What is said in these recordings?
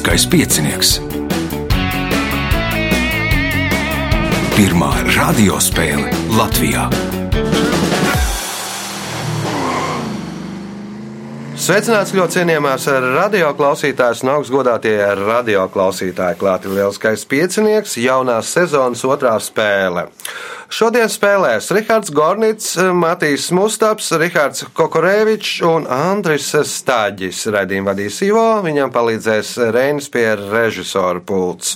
Lieliskais piecinieks. Pirmā radiospēle Latvijā. Sveicināts ļoti cienījamās radio klausītājas un augstgadātie radio klausītāji. Klāti lielskais piecinieks, jaunās sezonas otrā spēle. Šodien spēlēs Rihards Gornits, Matīs Mustaps, Rihards Kokorevičs un Andris Stāģis. Radījumu vadīs Ivo, viņam palīdzēs Reinis pie režisora pults.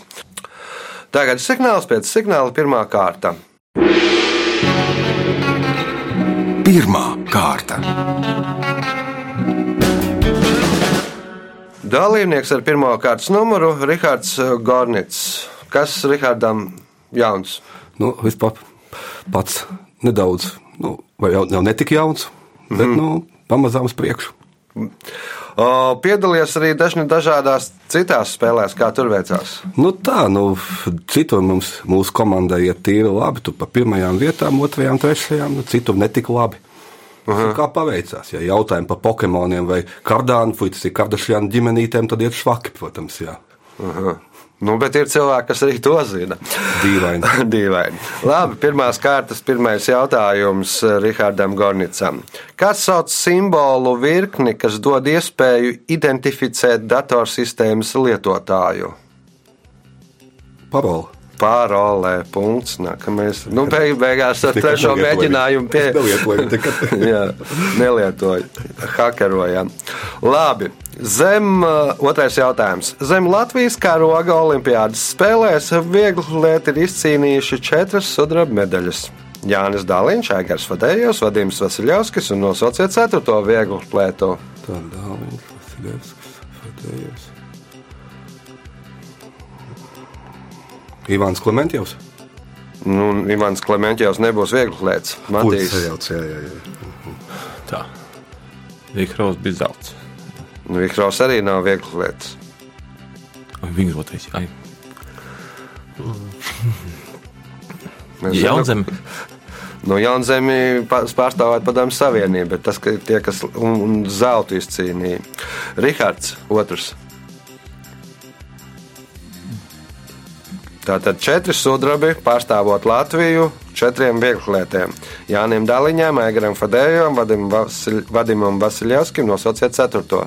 Tagad signāls pēc signāla pirmā kārta. Pirmā kārta. Dalībnieks ar pirmā kārtas numuru - Rihards Gornits. Kas Rihardam jauns? Nu, vispār pats nedaudz, nu, vai jau, jau netik jauns, bet mm. nu, pamazām uz priekšu. Piedalījies arī dažni dažādās citās spēlēs, kā tur veicās. Nu, tā, nu, citur mums, mūsu komandai iet tīri labi. Tu pa pirmajām vietām, otrajām, trešajām, nu, citur netik labi. Aha. Kā paveicās? Ja jautājumi par Pokemoniem vai kardānu, vai tas ir kardašajām ģimenītēm, tad iet švaki, protams. Jā. Aha. Nu, bet ir cilvēki, kas arī to zina. Dīvaini. Dīvaini. Labi, pirmās kārtas, pirmais jautājums Rihardam Gornicam. Kas sauc simbolu virkni, kas dod iespēju identificēt datorsistēmas lietotāju? Parola. Parolē, punkts. Nākamais. Nu, beig, beigās ar trešo mēģinājumu pie... nelietoju. Nelietoju. Hakerojam. Labi. Zem uh, otrais jautājums. Zem Latvijas karoga Olimpiādas spēlēs viegli lieti ir izcīnījuši četras sudraba medaļas. Jānis Dāliņš, Aigars Vadējos, Vadims Vasiljovskis un nosauciet ceturto vieglu plēto. Tā Dāliņš, Vasiljovskis, Vadējos. Ivāns Klementjevs. Nu, Ivans Klementjevs nebūs viegli lietas. Matīs. Sajauc, jā, jā, jā. Tā. Vikraus bija zelts. Nu, Vikraus arī nav viegli lietas. Viņa rotais. Ai. Mēs Jaunzem. No Jaunzemi pārstāvēt padomu savienību, bet tas, ka tie, kas un, un zeltu izcīnīja. Rihards, otrs. Tātad četri sudrabi pārstāvot Latviju četriem vieglietiem. Jānim Daliņam, Aigaram Fadējam, Vadimam Vasiljevskim nosauciet ceturto.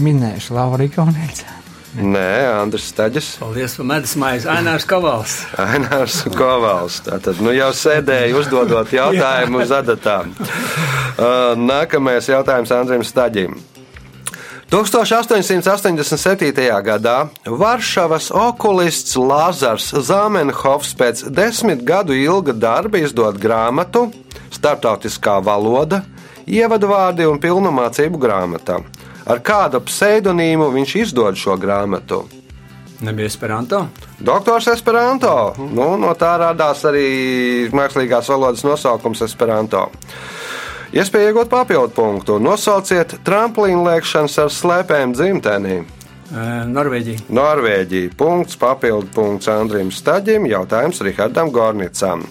Minējuši Laura Igaunēca. Nē, Andris Staģis. Paldies medus maizi. Ainārs Kovals. Ainārs Kovals. Tātad nu jau sēdēja uzdodot jautājumu uz adatām. Uh, Nākamais jautājums Andrim Staģim. 1887. gadā Varšavas okulists Lāzars Zamenhofs pēc desmit gadu ilga darba izdod grāmatu Startautiskā valoda, ievadvārdi un pilnamācību grāmatā. Ar kādu pseidonīmu viņš izdod šo grāmatu? Nebija Esperanto. Doktors Esperanto. Nu, no tā radās arī mākslīgās valodas nosaukums Esperanto. Iespēja iegūt papildu punktu. Nosauciet tramplīnu lēkšanas ar slēpēm dzimtenī. Norvēģija. Norvēģija. Punkts, papildu punkts Andrim Staģim. Jautājums Rihardam Gornicam.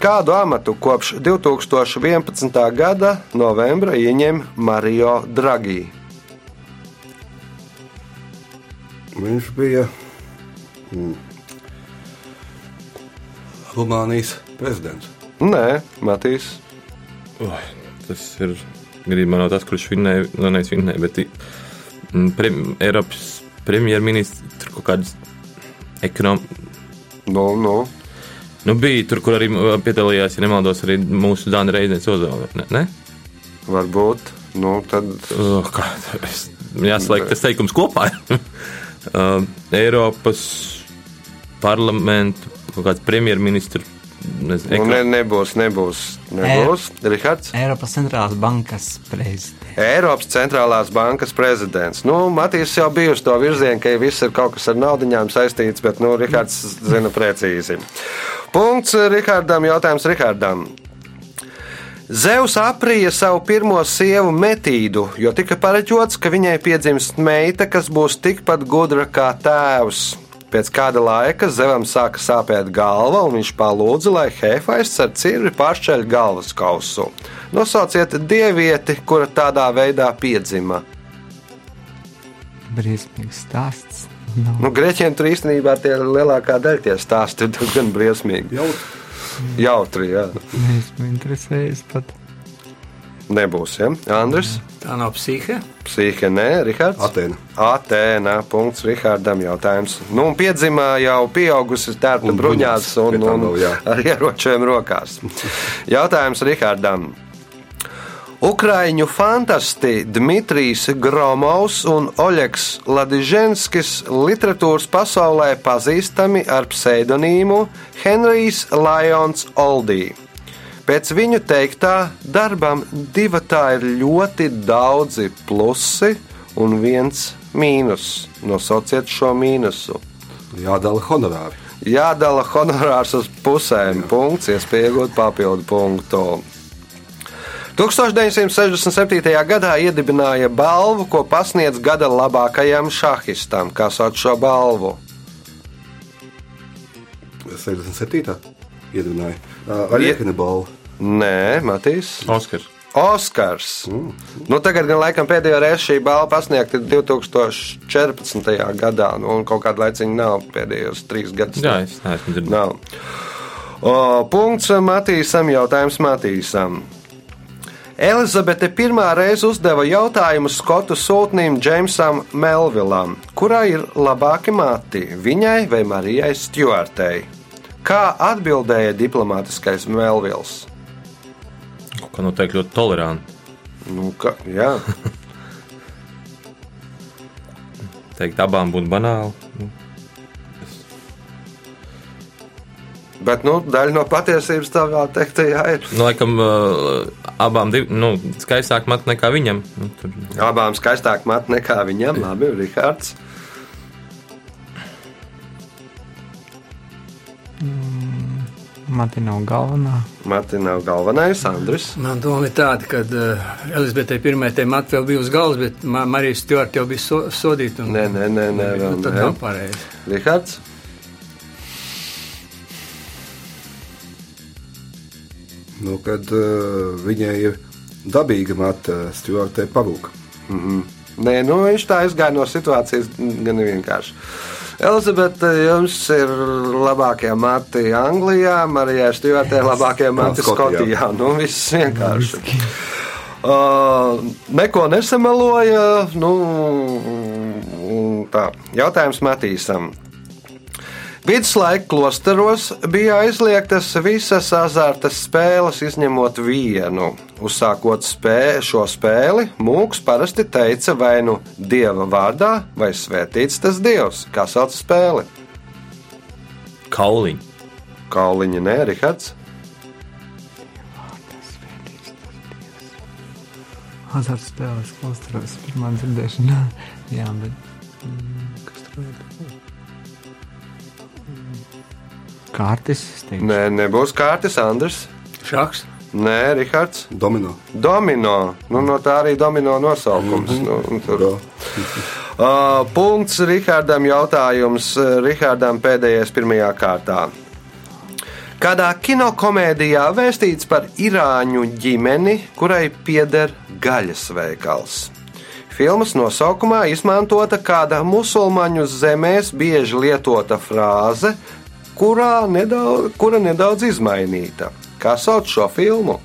Kādu amatu kopš 2011. gada novembra ieņem Mario Draghi? Viņš bija mm, Rumānijas prezidents. Nē, Matīs. Oi, tas ir gribīgi no tas, kurš vinnēja, no nevis vinnēja, bet mm, prem, Eiropas premjerministrs kaut kādas ekonomikas. Nu, nu. Nu, bija tur, kur arī piedalījās, ja nemaldos, arī mūsu Dāna Reizes Ozola. Ne? ne? Varbūt. Nu, tad... Uh, kā, es, jāsaliek tas teikums kopā. uh, Eiropas parlamentu kaut kāds premjerministrs. Nezinu, nu, ne, nebūs, nebūs. nebūs. Rihards? Eiropas centrālās bankas prezidents. Eiropas centrālās bankas prezidents. Nu, Matīs jau bija uz to virzienu, ka viss ir kaut kas ar naudaiņām saistīts, bet nu, Rihards zina precīzi. Punkts Rihardam. Jautājums Rihardam. Zeus aprīja savu pirmo sievu metīdu, jo tika pareģots, ka viņai piedzimst meita, kas būs tikpat gudra kā tēvs. Pēc kāda laika Zevam sāka sāpēt galva, un viņš palūdza, lai Hefaists ar cirvi pāršķeļ galvas kausu. Nosauciet dievieti, kura tādā veidā piedzima. Briesmīgs stāsts. Nav. Nu, Grieķiem tur īstenībā tie lielākā daļa tie stāsti ir diezgan briesmīgi. Jau Jautri, jā. Neesmu interesējies pat. Nebūs, ja? Andris, Tā nav psihe. psihe, nē, Rihards. Atēna. Atēnā, punkts Rihardam jautājums. Nu, un piedzimā jau pieaugusi tērta Un bruņās un, un vēl, jā. ar ieročiem rokās. Jautājums Rihardam. Ukraiņu fantastisti Dmitrijs Gromovs un Oļegs Ladiženskis literatūras pasaulē pazīstami ar pseidonīmu Henrijs Lions Oldī. Pēc viņu teiktā darbam divatā ir ļoti daudzi plusi un viens mīnus. Nosauciet šo mīnusu. Jādala honorāri. Jādala honorārs uz pusēm. Punkts, iespēja iegūt papildu punktu. 1967. gadā iedibināja balvu, ko pasniedz gada labākajam šahistam. Kā sauc šo balvu? 67. iedibināja. Ie- iekņa balvu. Nē, Matīs. Oskars. Oskars. Mm. Nu, tagad, gan laikam, pēdējo reizi šī balva pasniegta 2014. gadā, nu, un kaut kāda laiciņa nav pēdējos trīs gadus. Jā, es neesmu dzirdējis. Punkts Matīsam, jautājums Matīsam. Elizabete pirmā reize uzdeva jautājumu skotu sūtnim Džeimsam Melvilam, kurā ir labāki mati - viņai vai Marijai Stjuartei. Kā atbildēja diplomātiskais Melvils? Kā noteikti ļoti toleranti. Nu, ka, jā, Teikt, abām būtu banāli. Nu, bet nu, daļa no patiesības tavā teiktajā ir. Nu, laikam, uh, abām div, nu, skaistāk mat nekā viņam. Nu, tur, Abām skaistāk mat nekā viņam, labi, Rihards. Mati nav galvenā. Mati nav galvenais, Andris. Man doma ir tāda, ka uh, Elizabetei pirmā te matu vēl bija uz galvas, bet Ma Marija Stjorta jau bija so sodīta. un- Nē, nē, nē, nē, vēl Nu, tad nē. nav pareizi. Rihards. Kad uh, viņai ir dabīga mata, Stjortē pavūka. Nē, nu, viņš tā izgāja no situācijas gan vienkārši. Elizabete, jums ir labākie mati Anglijā, Marijai Stjortē labākie mati Skotijā. Skotijā. Nu, viss vienkārši. Uh, neko nesameloja. Nu, tā. Jautājums Matīsam. Viduslaika klosteros bija aizliegtas visas azarta spēles, izņemot vienu. Uzsākot spē, šo spēli, mūks parasti teica vai nu dieva vārdā, vai svētīts tas dievs, kā sauc spēli. Kauliņi. Kauliņa nē, Rihards. Azartspēles klosteros pirmā dzirdēšana. Jā, bet Teiktu. Nē, nebūs kārtas, Andris. Šaks. Nē, Rihards. Domino. Domino. Nu, no tā arī domino nosaukums. Mm -hmm. nu. Uh, punkts Rihardam. Jautājums uh, Rihardam pēdējais pirmajā kārtā. Kādā kinokomēdijā vēstīts par irāņu ģimeni, kurai pieder gaļas veikals. Filmas nosaukumā izmantota kāda musulmaņu zemēs bieži lietota frāze, kurā nedaudz, kura nedaudz izmainīta. Kā sauc šo filmu?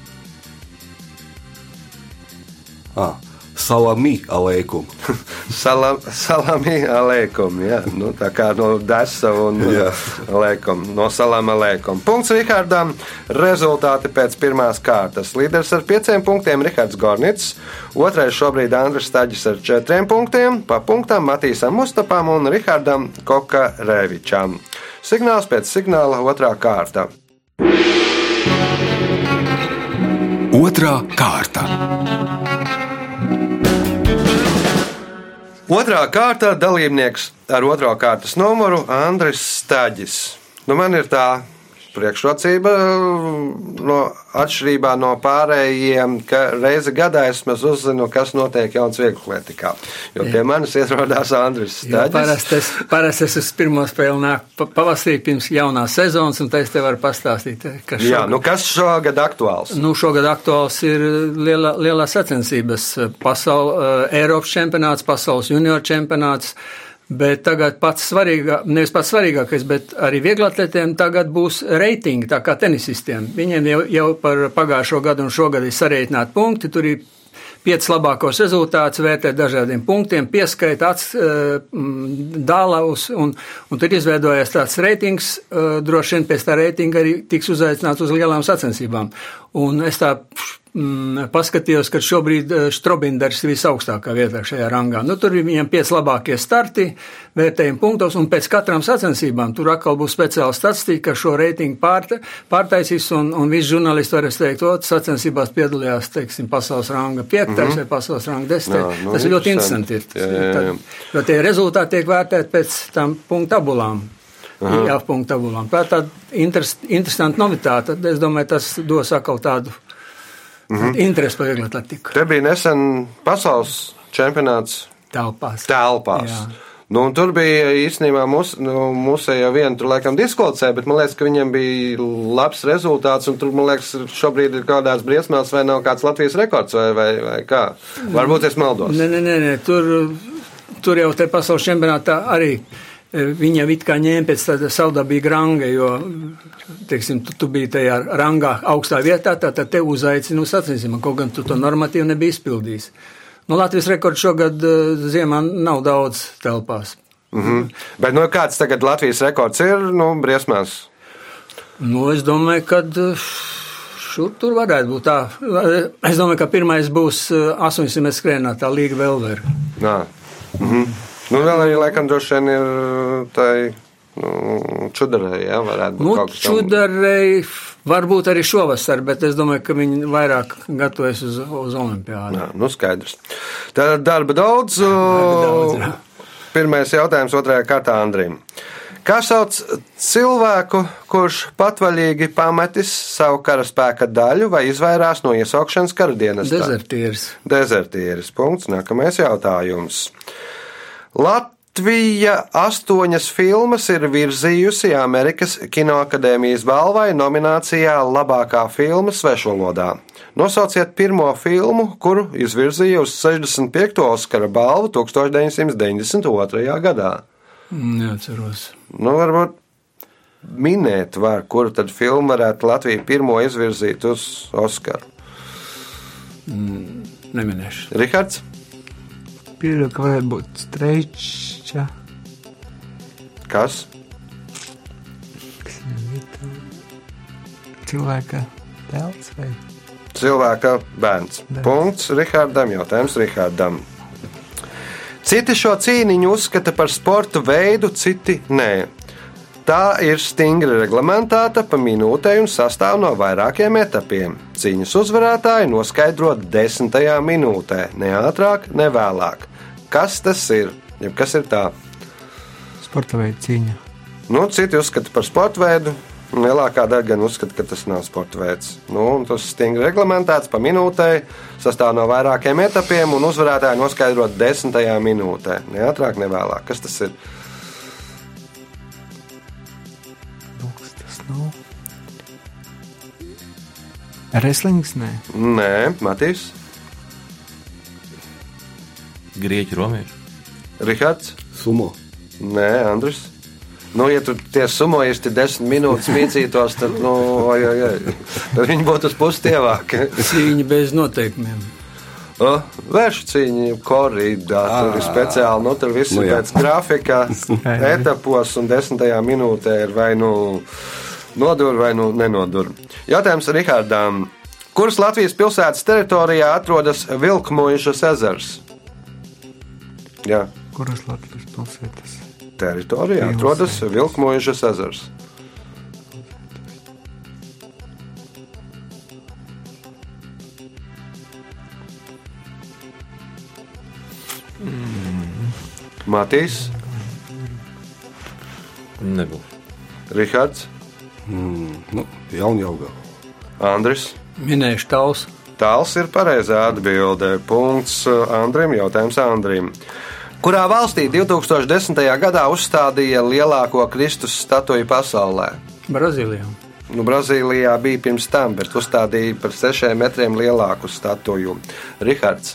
Ah, salami aleikum. Salam, salami aleikum. Jā, nu, tā kā no desa un Jā. aleikum, no salama aleikum. Punkts Rihardam. Rezultāti pēc pirmās kārtas. Līderis ar pieciem punktiem Rihards Gornits. Otrais šobrīd Andris Staģis ar četriem punktiem. Pa punktām Matīsam Mustapam un Rihardam Koka Rēvičam. Signāls pēc signāla otrā kārta. Otra kārta. Otrā kārta dalībnieks ar otro kārtas numuru Andris Staģis. Nu, man ir tā priekšrocība no atšķirībā no pārējiem, ka reizi gadā es uzzinu, kas notiek jauns vieglatlētikā. Jo pie manis ierodās Andris Staģis. Parasti es, parasti es uz pirmo spēli nāku pavasarī pirms jaunās sezonas, un es te varu pastāstīt, ka šogad, Jā, nu kas šogad aktuāls? Nu, šogad aktuāls ir lielā, lielā sacensības pasaul, Eiropas čempionāts, pasaules junior čempionāts. Bet tagad pats svarīgākais, nevis pats svarīgākais, bet arī vieglatletiem tagad būs reitingi, tā kā tenisistiem. Viņiem jau, jau par pagājušo gadu un šogad ir sareiķināti punkti, tur ir piecus labākos rezultātus, vērtē dažādiem punktiem, pieskaita ats, dālaus, un, un tur izveidojas tāds reitings, droši vien pēc tā reitinga arī tiks uzaicināts uz lielām sacensībām. Un es tā mm, paskatījos, ka šobrīd Strobinders ir visaugstākā vietā šajā rangā. Nu, tur ir viņiem pieci labākie starti, vērtējumi punktos, un pēc katrām sacensībām tur atkal būs speciāla statistika, ka šo reitingu pār, pārtaisīs, un, un visi žurnālisti varēs teikt, o, sacensībās piedalījās, teiksim, pasaules ranga piektais mm -hmm. vai pasaules ranga desmitais. Nu, Tas ir ļoti interesanti. Ir. Jā, jā, jā. Tad, jo tie rezultāti tiek vērtēti pēc tam punktu tabulām. Jā, punktu tabulām. Tā ir tāda interes, interesanta novitāte. Es domāju, tas dos atkal tādu -hmm. Interesi par vieglatletiku. Te bija nesen pasaules čempionāts. Telpās. Telpās. Jā. Nu, tur bija īstenībā mūsu nu, mūs jau viena tur laikam diskvalificēja, bet man liekas, ka viņiem bija labs rezultāts. Tur, man liekas, šobrīd ir kādās briesmās, vai nav kāds Latvijas rekords vai, vai, vai kā. Varbūt es maldos. Nē, nē, nē, nē. Tur, tur jau te pasaules čempionātā arī Viņa it kā ņēma pēc tāda savdabīga ranga, jo, teiksim, tu, tu biji tajā rangā augstā vietā, tā tad te uzaicina uz sacensībām, kaut gan tu to normatīvu nebija izpildījis. Nu, Latvijas rekords šogad ziemā nav daudz telpās. Mm -hmm. Bet, nu, kāds tagad Latvijas rekords ir, nu, briesmās? Nu, es domāju, ka šur tur varētu būt tā. Es domāju, ka pirmais būs 800 metru skrējienā, tā Līga Velver. Jā. Mm -hmm. Nu, vēl arī laikam droši vien ir tai. Nu, čudarēji, jā, varētu būt nu. Čudarēji varbūt arī šovasar, bet es domāju, ka viņi vairāk gatavojas uz, uz olimpiādu. Jā, nu skaidrs. Tad darba daudz. darba daudz jā. Pirmais jautājums otrajā kārtā Andrim. Kā sauc cilvēku, kurš patvaļīgi pametis savu karaspēka daļu vai izvairās no iesaukšanas karadienas? Dezertieris. Dezertieris. Punkts. Nākamais jautājums. Latvija astoņas filmas ir virzījusi Amerikas Kinoakadēmijas balvai nominācijā Labākā filma svešvalodā. Nosauciet pirmo filmu, kuru izvirzīja uz 65. Oskara balvu 1992. gadā. Neatceros. Nu, varbūt minēt, var, kuru tad filmu varētu Latvija pirmo izvirzīt uz Oskaru. Mm, neminēšu. Rihards? Pieļauju, ka varētu būt streiča. Kas? Cilvēka tēls vai? Cilvēka bērns. bērns. Punkts Rihardam, jautājums Rihardam. Citi šo cīniņu uzskata par sporta veidu, citi nē. Tā ir stingri reglamentēta pa minūtei un sastāv no vairākiem etapiem. Cīņas uzvarētāji noskaidro desmitajā minūtē, ne ātrāk, ne vēlāk. Kas tas ir? Ja kas ir tā? Sporta veida cīņa. Nu, citi uzskata par sporta veidu. Lielākā daļa gan uzskata, ka tas nav sporta veids. Nu, tas ir stingri reglamentēts pa minūtei, sastāv no vairākiem etapiem, un uzvarētāji noskaidrot desmitajā minūtē. Ne ātrāk, ne vēlāk. Kas tas ir? Reslings? Nē, Nē Matīs, Grieķu romieši. Rihards, Sumo. Nē, Andris. Nu, ja tur tie sumojisti desmit minūtes mīcītos, tad, nu, oj, oj, oj, tad viņi būtu uz pusi tievāki. Cīņa bez noteikumiem. O, Vēršu cīņa, korīdā, tur ir speciāli, nu, tur viss Nu, ir pēc grafika, etapos, un desmitajā minūtē ir vai nu nodur vai nu nenodur. Jautājums Rihardām. Kuras Latvijas pilsētas teritorijā atrodas Vilkmojušas ezers? Jā, kuras Latvijas pilsētas? teritorijā Pilsēta. atrodas Vilkmojušas ezers. Matīs, Nebūs. Rihards, Nu, jauni auga. Andris. Minējuši tausu. Tāls ir pareizā atbilde. Punkts Andrim. Jautājums Andrim. Kurā valstī 2010. gadā uzstādīja lielāko Kristus statuju pasaulē? Brazīlijā. Nu, Brazīlijā bija pirms tam, bet uzstādīja par sešiem metriem lielāku statuju. Rihards.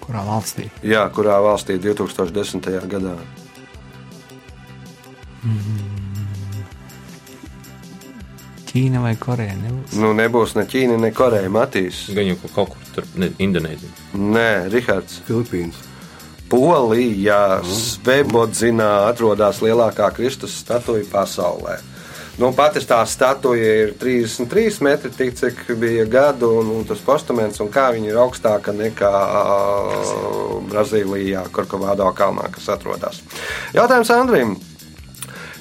Kurā valstī? Jā, kurā valstī 2010. gadā? Ķīna vai Koreja? Nebūs. Nu, nebūs ne Ķīna, ne Koreja. Matīs. Gan jau kaut kur tur, ne, Indonēzija. Nē, Rihards. Filipīnas. Polijā, Svebodzinā atrodas lielākā Kristus statuja pasaulē. Nu, pati tā statuja ir 33 metri, tik cik bija gadu, un, un tas postaments, un kā viņa ir augstāka nekā uh, Brazīlijā, Korkovādo kalnā, kas atrodas. Jautājums Andrim.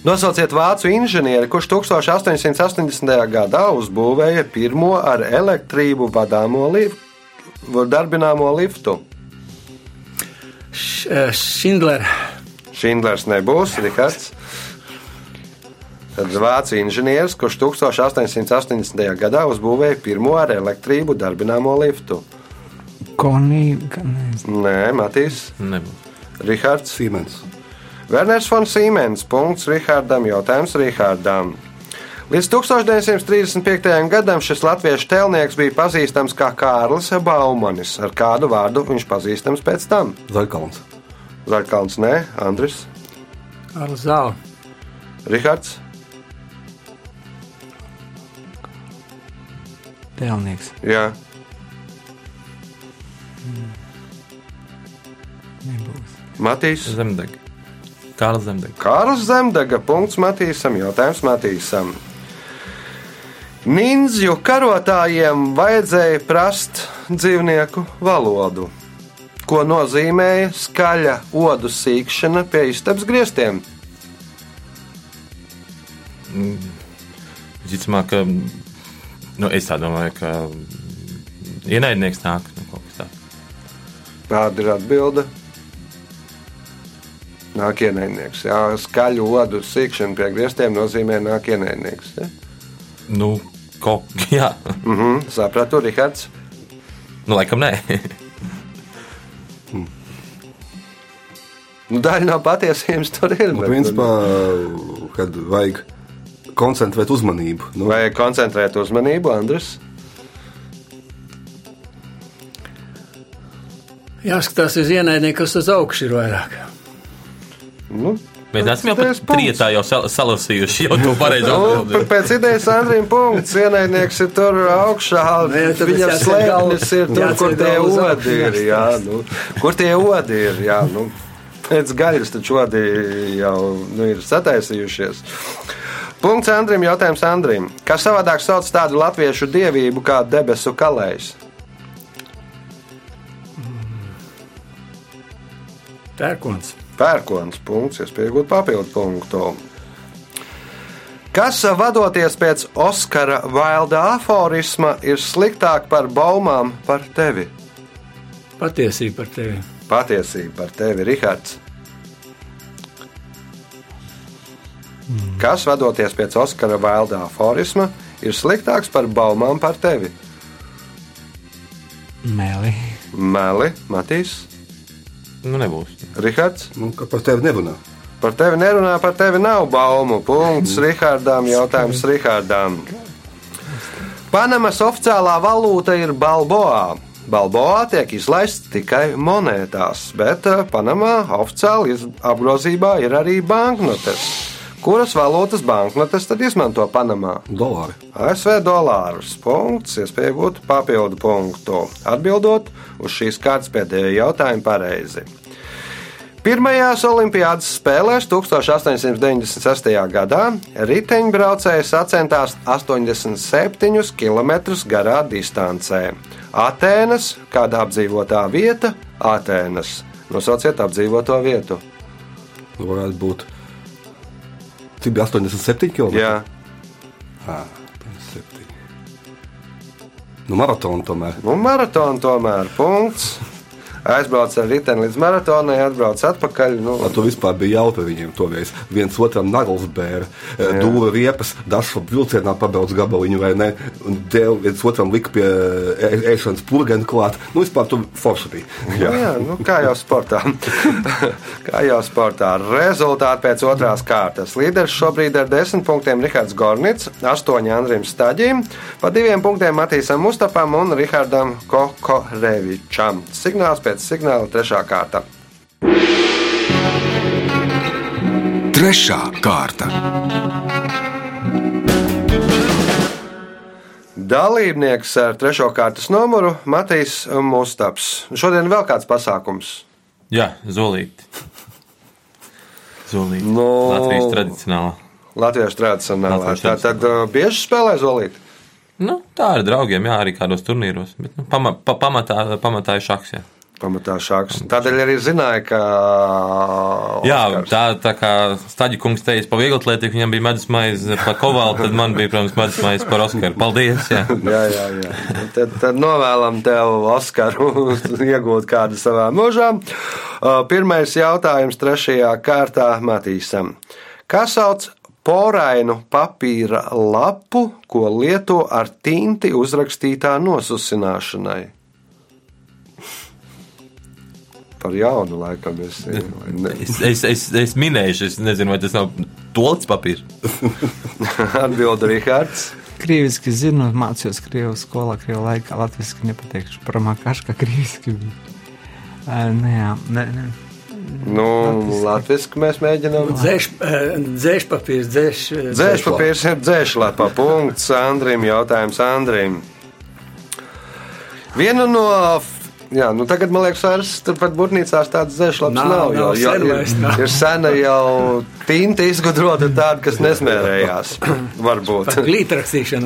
Nosauciet vācu inženieri, kurš 1880. gadā uzbūvēja pirmo ar elektrību vadāmo liftu, darbināmo liftu. Šindler. Šindlers nebūs, Rihards. Tad vācu inženieris, kurš 1880. gadā uzbūvēja pirmo ar elektrību darbināmo liftu. Nezinu. Nē, Matīs, Nebūs. Rihards. Siemens. Werners von Siemens. Punkts Rihardam. Jautājums Rihardam. Līdz 1935. gadam šis latviešu tēlnieks bija pazīstams kā Kārlis Baumanis. Ar kādu vārdu viņš pazīstams pēc tam? Zaļkalns. Zaļkalns, nē, Andris, Ar zāli. Rihards. Tēlnieks. Jā, Nebūs. Matīs. Zemdeg. Kārls Zemdeg. Kārls Zemdega. Punkts Matīsam. Jautājums Matīsam. Nindzju karotājiem vajadzēja prast dzīvnieku valodu, ko nozīmēja skaļa odu sīkšana pie istabas griestiem. Visticamāk, ka nu, es tā domāju, ka ienaidnieks nāk no kaut kas tāds. Tāda ir atbilde. Nāk ienaidnieks. Jā, skaļu odu sīkšana pie griestiem nozīmē nāk ienaidnieks. Ja? Nu, kaut kā. Mhm, sapratu, Rihards. Nu, laikam nē. Nu, daļa no patiesības tur ir. Nu, bet- principā, kad vajag koncentrēt uzmanību. Nu, Vajag koncentrēt uzmanību, Andris. Jāskatās uz ienaidnieku, kas uz augšu ir vairāk. Nu, Mēs esam jau trietā jau sal salasījuši jau to pareizo Nu, atbildi. pēc idejas Andrija punkts. Ienaidnieks ir tur augšā. Nē, tad Viņam slēpnis ir tur, kur tie odi ir. Jā, nu, kur tie odi ir. Jā, nu, pēc gaļas taču odi jau nu, ir sataisījušies. Punkts Andrim. Jautājums Andrim. Kā savādāk sauc tādu latviešu dievību kā debesu kalējs? Pērkons. Pērkons punkts, iespēja iegūt papildu punktu. Kas vadoties pēc Oskara Vailda aforisma ir sliktāk par baumām par tevi? Patiesība par tevi. Patiesība par tevi, Rihards. Kas vadoties pēc Oskara Vailda aforisma ir sliktāks par baumām par tevi? Meli. Meli, Matīs, Nu, nebūs. Rihards. nu, par tevi nebunā. Par tevi nerunā, par tevi nav baumu. Punkts Rihardam, jautājums Rihardam. Panamas oficiālā valūta ir balboā. Balboā tiek izlaists tikai monētās, bet eh, Panamā oficiāli apgrozībā ir arī banknotes. Kuras valūtas banknotes tad izmanto Panamā? Dolāri. ASV dolārus. Punkts, iespēja būt papildu punktu. Atbildot uz šīs kārtas pēdējo jautājumu pareizi. Pirmajās Olimpiādas spēlēs 1896. gadā riteņbraucēji sacentās 87 km garā distancē. Atēnas, kāda apdzīvotā vieta, Atēnas. Nosauciet apdzīvoto vietu. Varētu būt. Cik bija 87 km? Jā, À, 87. Nu, maratona tomēr. nu, maratona tomēr punkts. Aizbrauc ar riteni līdz maratonai, atbrauc atpakaļ. Nu, Ar to vispār bija jautri viņiem toreiz. Viens otram nagls bēra, dūra riepas, dažs vilcienā pabeidz gabaliņu vai ne. Un dēļ viens otram lika pie ē- ēšanas purgena klāt. Nu, vispār tur forši bija. Jā, jā nu, kā jau sportā. kā jau sportā. Rezultāti pēc otrās kārtas. Līderis šobrīd ar 10 punktiem Rihards Gornits, 8 Andrim Staģim, pa 2 punktiem Matīsam Mustapam un Rihardam Kokorevičam. Signāls pēc signāla 3. kārta. Trešā kārta. Dalībnieks ar 3. kārtas numuru Matīs Mustaps. Šodien vēl kāds pasākums. Jā, zolīti. Zolīti. Nu, Latvijas tradicionālā. Latviešu tradicionālā. Latviešu Tā tad uh, bieži spēlē zolīt. Nu, tā ar draugiem, jā, arī kādos turnīros. Bet, nu, pama, pa, pamatā, pamatā ir šaks. Jā, Pamatā šāks. Tādēļ arī zināja, ka. jā Oskars- tā, tā kā Staģi kungs teica par vieglu atlētību, viņam bija medus maize par kovalu, tad man bija, protams, medus maize par Oskaru. Paldies! Jā. Jā, jā, jā. Tad, tad novēlam tev, Oskaru, iegūt kādu savā mūžā. Uh, Pirmais jautājums trešajā kārtā Matīsam. Kā sauc porainu papīra lapu, ko lieto ar tinti uzrakstītā nosusināšanai? Par jaunu laikam es Es, es, es, es minēju, es nezinu, vai tas nav tolts papīrs. atbildu Rihards. Krieviski zinu, mācījos Krievu skolā, Krievu laikā. Latvijas nepateikšu kā krieviski nē, nē, nē. Nu, Latvijas mēs mēģinām. Dzēš, eh, dzēš papīrs, dzēš. eh, Dzēš papīrs ir dzēšlapā. Punkts Andrim. Jautājums Andrim. Vienu no. Jā, nu tagad man liekas, vairs turpat būtnīcās tādas dzēšlapas nav. Nav, jo, nav, jo sen ir, nav. ir sena jau tinta izgudrota tāda, kas nesmērējās. Varbūt. Jā,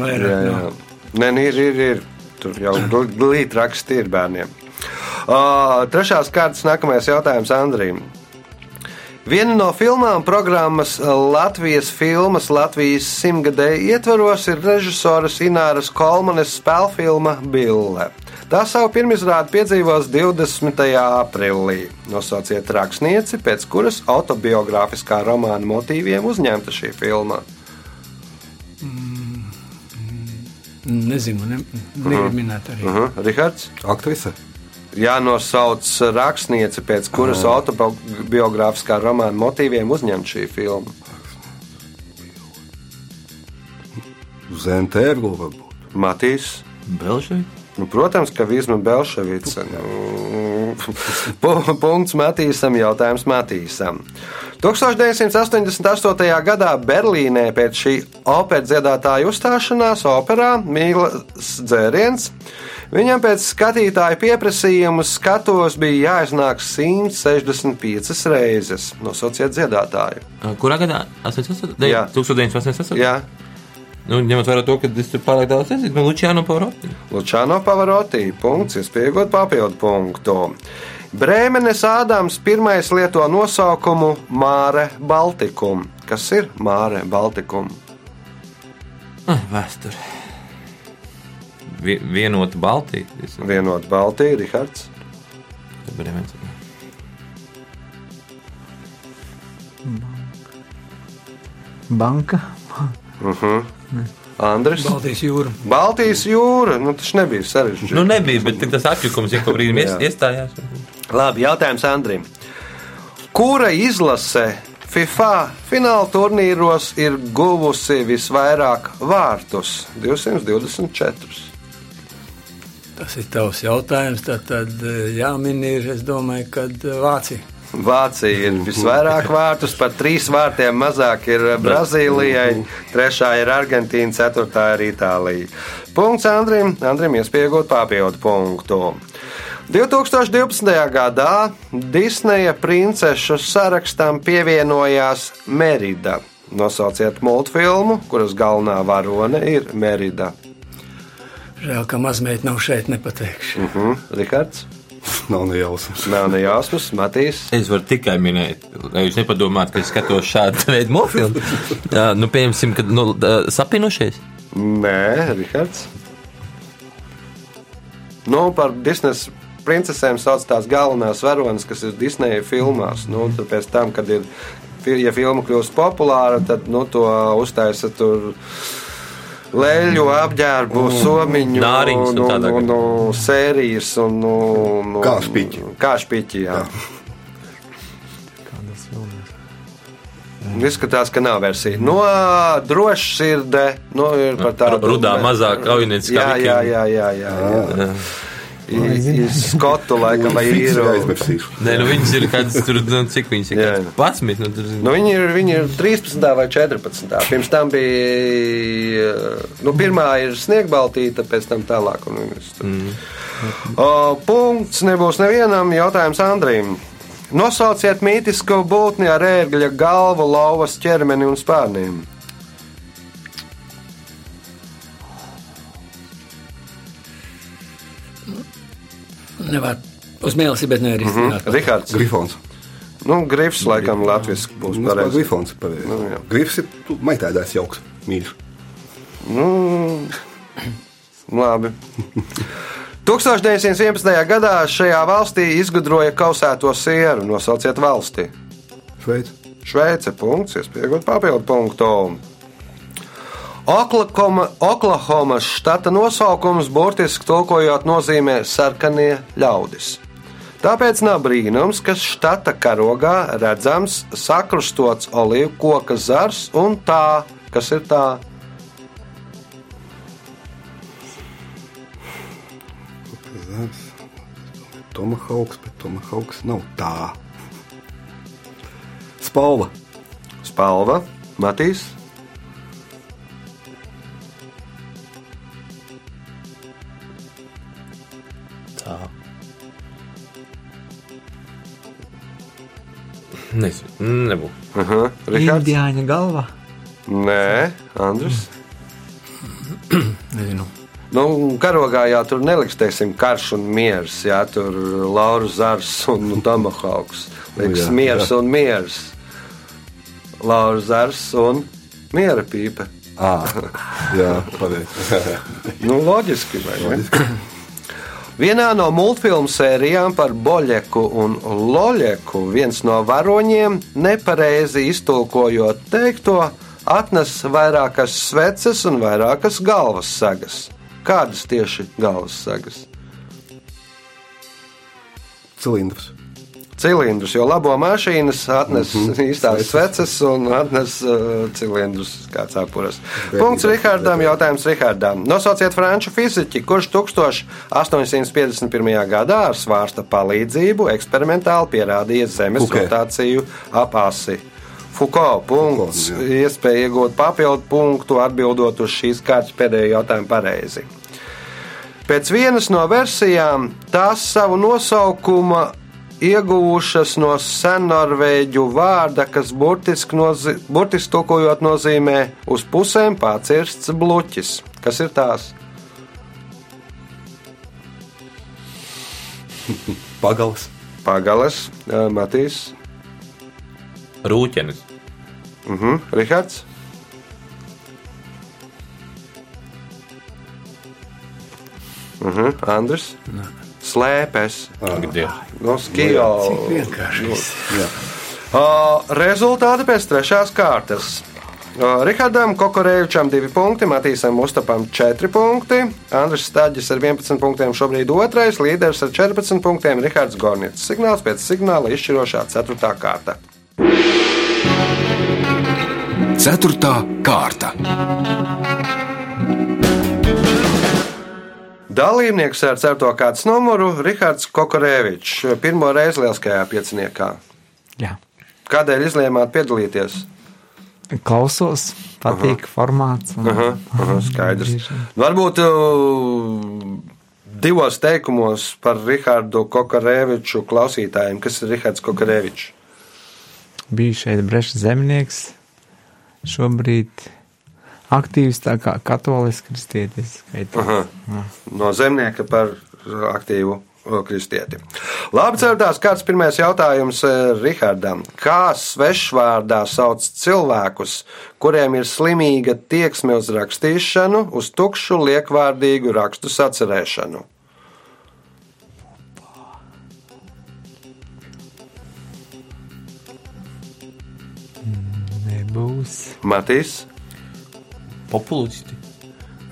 vairāk. jā. nav. Nē, nē, ir, ir, ir. Tur jau glītraksti ir bērniem. Uh, trešās kārtas nākamais jautājums Andrīm. Viena no filmām programmas Latvijas filmas Latvijas simtgadēja ietvaros ir režisoras Ināras Kolmanes spēlfilma Bille. Tā savu pirmizrādi piedzīvos 20. aprīlī. Nosauciet rakstnieci, pēc kuras autobiogrāfiskā romāna motīviem uzņemta šī filma. Nezinu, ne, negribu minēt arī. Uh -huh. Rihards? Aktrise. jānosauc rakstniece, pēc kuras autobiogrāfiskā romāna motīviem uzņemta šī filma. Zentēvgu varbūt. Matīs. Belžai? Nu, protams, ka Vīsma Belševica. Nu, pu- punkts Matīsam, jautājums Matīsam. 1988. gadā Berlīnē pēc šī operas dziedātāja uzstāšanās operā Mīlas dzēriens. Viņam pēc skatītāju pieprasījumu skatos bija jāiznāk 165 reizes. Nosauciet dziedātāju. Kurā gadā? 88? Jā. 1988? Jā, Nu, ņemot vērā to, ka es tur pārāk daudz nezinu, nu, Lučiāno Pavaroti. Lučāno Pavarotī. Punkts, iespējot papildu punktu. Brēmenes Ādams pirmais lieto nosaukumu Māre Baltikum. Kas ir Māre Baltikum? Ah, vēsture. Vi, vienota Baltija. Es- Vienot Baltiju, Rihards. Bremens. Banka. Andris. Baltijas jūra. Baltijas jūra. Nu, tas nebija sarežģīti. Nu, nebija, bet tik tas atjukums jau brīdim ies- Jā. iestājās. Labi, jautājums Andrim. Kura izlase FIFA fināla turnīros ir guvusi visvairāk vārtus? 224. Tas ir tavs jautājums. Tad, tad eh, jāmin ir, es domāju, kad eh, Vācija. Vācija ir visvairāk vārtus, par trīs vārtiem mazāk ir Brazīlijai, trešā ir Argentīna, ceturtā ir Itālija. Punkts Andrim, Andrim iespējot papildu punktu. 2012. gadā Disneja princešu sarakstam pievienojās Merida. Nosauciet multfilmu, kuras galvenā varone ir Merida. Žēl, ka mazmeita nav šeit, nepateikšu. Mhm, Rikards, Nav nejausmas. nav ne jausmas, Matīs. Es varu tikai minēt, lai jūs nepadomājat, ka es skatos šādu veidu mofilmu. Nu, pieņemsim, ka nu, sapinušies. Nē, Rikards. Nu, par Disneja princesēm sauc tās galvenās varonas, kas ir Disneja filmās. Nu, pēc tam, kad ir, ja filma kļūst populāra, tad nu, to uztaisa tur. Leļu apģērbu, Mm. somiņu, Nāriņas un nu, tādā nu, nu, sērijas un nu, nu, Kā špiķi. Kā špiķi, jā. Kādas filmas? Izskatās, ka nav versija. No drošas sirdē, nu, ir par tādu Rudā mazā kaujinieci kā Jā, jā, vikingi. jā, jā, jā, jā. Jā. Ir skotu laikam vai īru. aizmirsīšu. Nē, nu viņas ir kādas tur, nu, cik viņas ir? Jā. kāds 11, nu, tur, Nu, viņi, ir, viņi ir 13. vai 14. Pirms tam bija. Nu, pirmā ir sniegbaltīta, pēc tam tālāk. un. Mm. O, punkts nebūs nevienam jautājums Andrim. Nosauciet mītisko būtni ar ērgļa galvu, lauvas ķermeni un spārniem. Nevar uz mēlesi, bet nevar izdarīt. Rihards. Grifons. Nu, grifs laikam latviešu būs Nu, pareizi. Grifons ir pareizi. Nu, jā. Grifs ir maitēdājs jauks, mīļš. Nu, labi. 1911. gadā šajā valstī izgudroja kausēto sieru. Nosauciet valsti. Šveic. Šveice, punkts, iespējot papildu punktu. Oklahoma, Oklahomas štata nosaukums burtiski tulkojot nozīmē sarkanie ļaudis. Tāpēc nav brīnums, ka štata karogā redzams sakrustots olīvu koka zars un tā, kas ir tā. Tomahauks, bet Tomahauks nav tā. Spalva. Spalva, Matīs, Tā. Nezinu, nebūs. Aha, Rihards. Indiāņa galva. Nē, Andris. Nezinu. Nu, karogā jau tur neliks, teiksim, karš un miers. Jā, tur Laura Zars un nu, Tomahauks. Liks Jā, miers jā. un miers. Laura Zars un miera pīpe. À, jā, pareizi. Nu, loģiski, vai ne? Vienā no multfilmu sērijām par Boļeku un Loļeku viens no varoņiem nepareizi iztulkojot teikto, atnes vairākas sveces un vairākas galvas sagas. Kādas tieši galvas sagas? Cilindrs. Cilindrus, jo labo mašīnas atnes mm. -hmm. īstās sveces un atnes uh, cilindrus kā cepures. Punkts Rihardam, jautājums Rihardam. Nosauciet franču fiziķi, kurš 1851. gadā ar svārsta palīdzību eksperimentāli pierādīja Zemes Fouquet. rotāciju ap asi. Foucault punkts, Foucault, jā. iespēja iegūt papildu punktu atbildot uz šīs kārtas pēdējo jautājumu pareizi. Pēc vienas no versijām tās savu nosaukumu ieguvušas no sennorvēģu vārda, kas burtiski, nozi, burtiski tulkojot nozīmē uz pusēm pārcirsts bluķis. Kas ir tās? Pagals. Pagales, ā, Matīs, Rūķenis. uh -huh. Rihards. Uh -huh. Andris. Slēpes. Dievs. No skijo. Vienkārši. Jā. Uh, rezultāti pēc trešās kārtas. Uh, Rihardam Kokorēvičam 2 punkti, Matīsam Mustapam 4 punkti, Andris Stāģis ar 11 punktiem šobrīd otrais, līderis ar 14 punktiem Rihards Gornits. Signāls pēc signāla izšķirošā 4. kārta. Ceturtā kārta. Dalībnieks ar 4. kārtas numuru Rihards Kokorēvičs pirmo reizi lieliskajā pieciniekā. Jā. Kādēļ izlēmāt piedalīties? Klausos, patīk aha. formāts. Un, Aha, aha, skaidrs. Varbūt uh, divos teikumos par Rihardu Kokarēviču klausītājiem. Kas ir Rihards Kokarēvičs? Biju šeit breša zemnieks, šobrīd aktīvs tā kā katolis kristietis. No zemnieka par uh, aktīvu uh, kristieti. Labi, dzirdās, kāds pirmais jautājums uh, Rihardam. Kā svešvārdā sauc cilvēkus, kuriem ir slimīga tieksme uz rakstīšanu, uz tukšu liekvārdīgu rakstu sacerēšanu? Nebūs. Matīs? Populisti.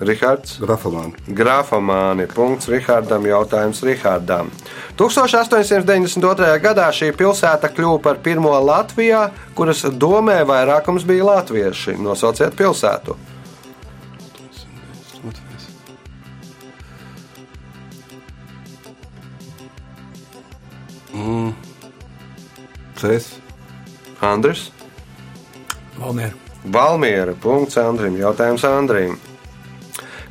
Rihards. Grafomāni. Grafomāni. Punkts Rihardam. Jautājums Rihardam. 1892. gadā šī pilsēta kļuva par pirmo Latvijā, kuras domē vairākums bija latvieši. Nosauciet pilsētu. Cēs. Andris. Valmiera. Valmiera. Punkts Andrim. Jautājums Andrim.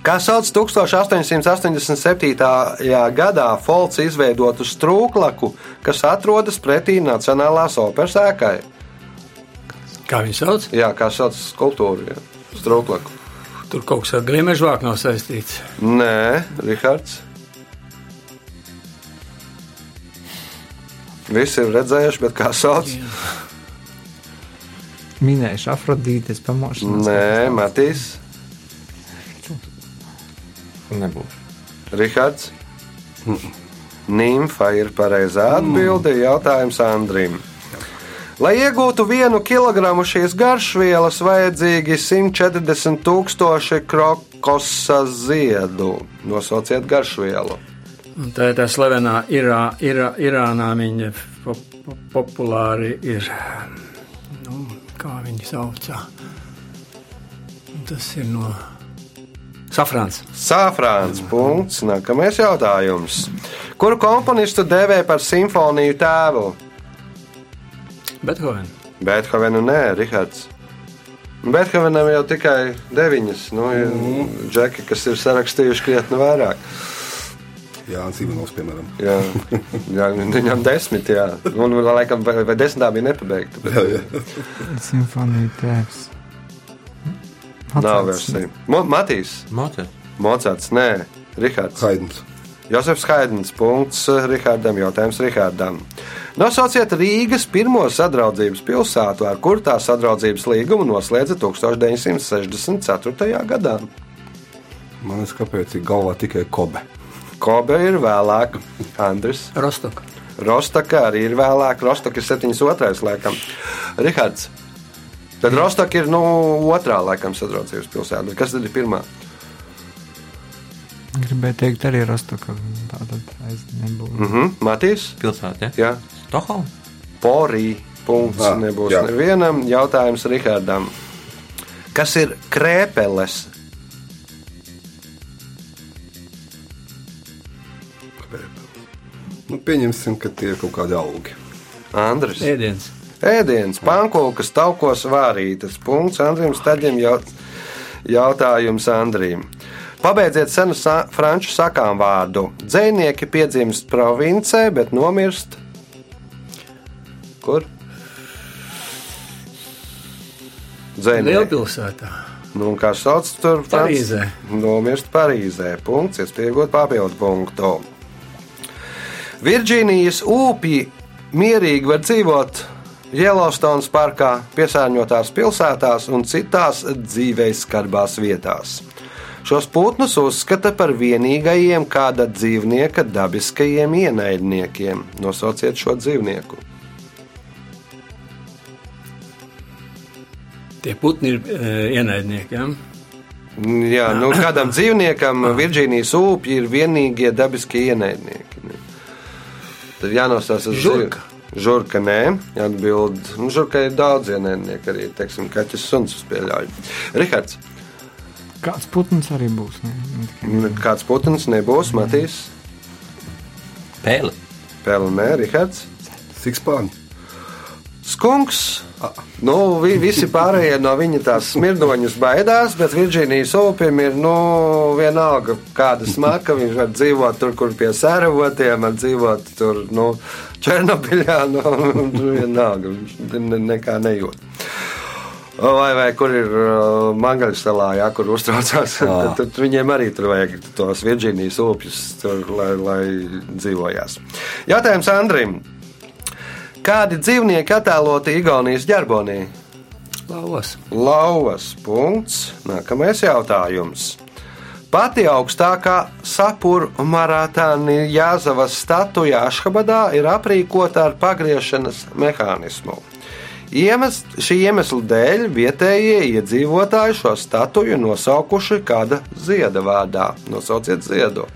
Kā sauc 1887. gadā Folks izveidotu strūklaku, kas atrodas pretī Nacionālās operas ēkai? Kā viņi sauc? Jā, kā sauc skulptūru? Jā. Strūklaku. Tur kaut kas ar griemežvāku nav saistīts. Nē, Rihards. Visi ir redzējuši, bet kā sauc? Minējuši Afrodītes pamošanos. Nē, Matīs, Nebūs. Rihards. Nimfa ir pareizā atbilde. Jautājums Andrim. Lai iegūtu vienu kilogramu šīs garšvielas, vajadzīgi 140 tūkstoši krokosa ziedu. Nosauciet garšvielu. Un tā ir tā slavenā Irā, Irā, Irānā. Viņa po, po, populāri ir. Nu, kā viņi saucā? Tas ir no Safrāns. Sāfrāns. Punkts. Nākamais jautājums. Kuru komponistu dēvē par simfoniju tēvu? Bethovena. Beethovenu nē, Rihards. Beethovenam jau tikai deviņas. Nu, ir džeki, kas ir sarakstījuši krietni vairāk. Jānis Ivanovs, piemēram. Jā, jā viņam desmit, jā. Un, laikam, vai, vai desmitā bija nepabeigta. Jā, jā. Simfonija tēvs. Nav versija. Mo- Matīs, Mocēt. Mocards, nē, Rihards. Haidns. Josefs Haidens, punkts Rihardam, jautājums Rihardam. Nosauciet Rīgas pirmo sadraudzības pilsētu, ar kur tā sadraudzības līgumu noslēdza 1964. gadā. Man liekas, kāpēc ir galvā tikai kobe. Kobe ir vēlāk, Andris. Rostoka. Rostaka arī ir vēlāk, Rostaka ir 72. laikam. Rihards. Tad Rostaka ir nu, otrā laikam sadraudzības pilsēta. Bet Kas tad ir pirmā? Gribēju teikt, arī Rostoka. Tātad aiz nebūs. Mhm. Mm Matīs? Pilsēta, ja? Jā. Stokholma. Porī. Punkts Ah, nebūs jā. nevienam. Jautājums Rihardam. Kas ir krēpeles? Nu, pieņemsim, ka tie ir kaut kādi augi. Andris. Ēdiens. Ēdienas, pankūkas, taukos vārītas. Punkts Andrim Staļiem. Jaut, jautājums Andrim. Pabeidziet senu sa franču sakām vārdu. Dzēnieki piedzimst provincē, bet nomirst. Kur? Dzēnieki. Lielpilsētā. Nu, kā sauc tur? Parīzē. Nomirst Parīzē. Punkts, iespējot papildu punktu. Virģīnijas upji mierīgi var dzīvot Yellowstone parkā, piesārņotās pilsētās un citās dzīves skarbās vietās. Šos putnus uzskata par vienīgajiem kāda dzīvnieka dabiskajiem ienaidniekiem. Nosauciet šo dzīvnieku. Tie putni ir e, ienaidnieki. Ja? Jā, nu, kādam dzīvniekam Virģīnijas upji ir vienīgie dabiskie ienaidnieki. Tad jānosauc uz Žurka. dzīvi- Žurka, nē, atbild. Nu, žurka ir daudz ienaidnieku, arī, teiksim, kaķis suns uz pieļauju. Rihards, Kāds putns arī būs? Ne? Tikai- kāds putns nebūs, Matīs, Pēle. Pēle, nē, Rihards. Sikspāņi. Skunks. Nu, vi, visi pārējie no viņa tās smirdoņus baidās, bet Virģīnijas upim ir nu, vienalga, kāda smaka. Viņš var dzīvot tur, kur pie sēravotiem, var dzīvot tur, nu, Černobiļā. Nu, vienalga, viņš ne, nekā nejūt. Vai, vai kur ir uh, Mangaļas salā, jā, kur uztraucās. tad, tad viņiem arī tur vajag tos Virģīnijas upjus, tur, lai, lai dzīvojās. Jautājums Andrim. Kādi dzīvnieki attēloti Igaunijas ģerbonī? Lauvas. Lauvas punkts. Nākamais jautājums. Pati augstākā sapura maratāna Jāzavas statuja Ašhabadā ir aprīkota ar pagriešanas mehānismu. Iemes, šī iemesla dēļ vietējie iedzīvotāji šo statuju nosaukuši kāda zieda vārdā. Nosauciet ziedu.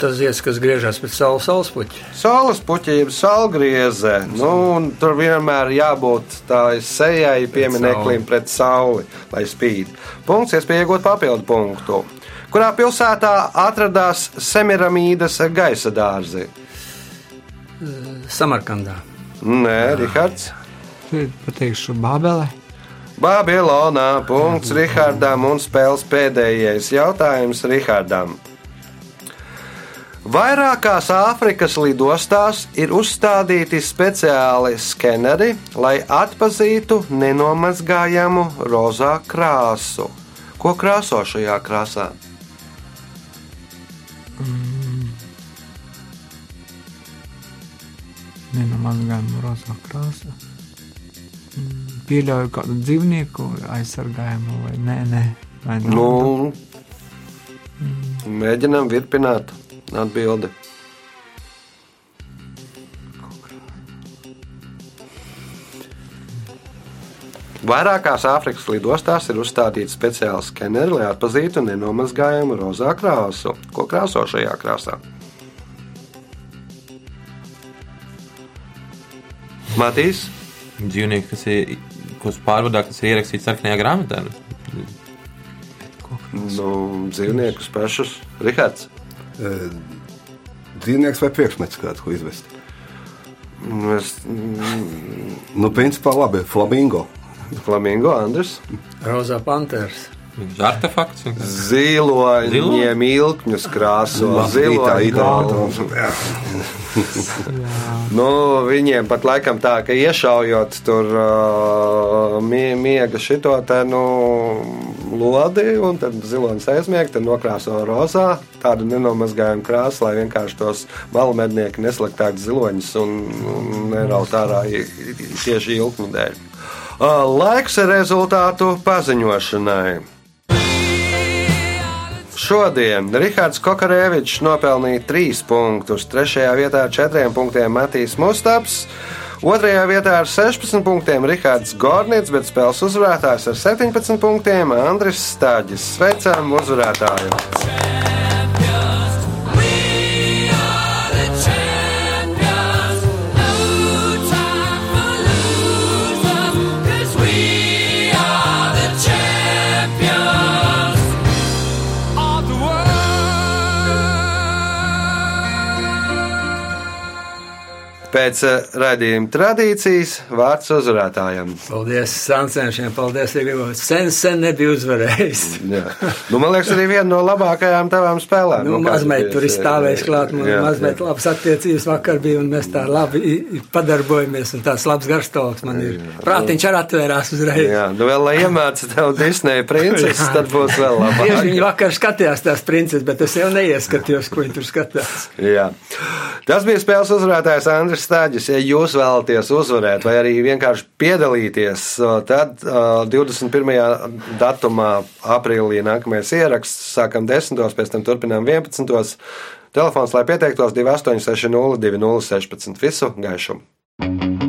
Tas zieds, kas griežas pēc saules saulespuķa. Saules puķa, jeb saulgrieze. Nu, un tur vienmēr jābūt tādai sejai, piemineklim pret sauli, lai spīd. Punkts, iespēja iegūt papildu punktu. Kurā pilsētā atradās Semiramīdas gaisa dārzi? Samarkandā. Nē, Rihards. Pateikšu Bābelē. Babilonā. Punkts Rihardam un spēles pēdējais jautājums Rihardam. Vairākās Āfrikas lidostās ir uzstādīti speciāli skeneri, lai atpazītu nenomazgājamu rozā krāsu. Ko krāso šajā krāsā? Nenomazgājama rozā krāsa. Mm, Pieļauju kādu dzīvnieku aizsargājumu vai nē, nē. Vai? Nu, mēģinām virpināt atbildi. Vairākās Āfrikas lidostās ir uzstādīti speciāli skeneri, lai atpazītu nenomazgājumu rozā krāsu. Ko krāso šajā krāsā? Matīs, Dzīvnieki, kas ir kas pārvadā, kas ir ierakstīts sarkanajā grāmatā. nu, dzīvniekus pašus, Rihards. Dzīvnieks vai priekšmets kāds, ko izvest? Nu, Es, Nu, principā labi, flamingo. Flamingo, Andris. Rozā pantērs. Artefakts. Ziloņiem ilkņus krāso. Nu, viņiem pat laikam tā, ka iešaujot tur uh, mie- miega šito te nu, lodi, un tad zilonis aizmieg, tad nokrāso rozā tādu nenomazgājumu krāsu, lai vienkārši tos malu mednieki nesliktāk ziloņus un, un neraut ārā tieši ilknu dēļ. Laiks rezultātu paziņošanai. Šodien Rihards Kokarēvičs nopelnīja 3 punktus, 3. vietā ar 4 punktiem Matīs Mustaps, 2. vietā ar 16 punktiem Rihards Gornits, bet spēles uzvarētājs ar 17 punktiem Andris Stāģis. Sveicam uzvarētāju! Pēc eh, raidījuma tradīcijas vārds uzvarētājam. Paldies Sancenšiem, paldies Rīgam. Sen, sen nebija uzvarējis. Jā. Nu, man liekas, arī viena no labākajām tavām spēlēm. Nu, Nu, bija tur stāvējis klāt, man jā, mazliet jā. labas attiecības vakar bija, un mēs tā labi padarbojamies, un tāds labs garšstāvoklis man ir. Prātiņš arī atvērās uzreiz. Jā, nu vēl lai iemācītu tev Disneja princeses, tad būs vēl Tieši labāk. viņi vakar skatījās tās princeses, bet es jau neieskatījos, ko viņi tur skatās. Jā. Tas bija spēles uzvarētājs Andris Stāģis. Ja jūs vēlaties uzvarēt vai arī vienkārši piedalīties, tad uh, 21. datumā, aprīlī nākamais ieraksts, sākam 10. pēc tam turpinām 11. Telefons, lai pieteiktos 2860 2016. Visu gaišumu!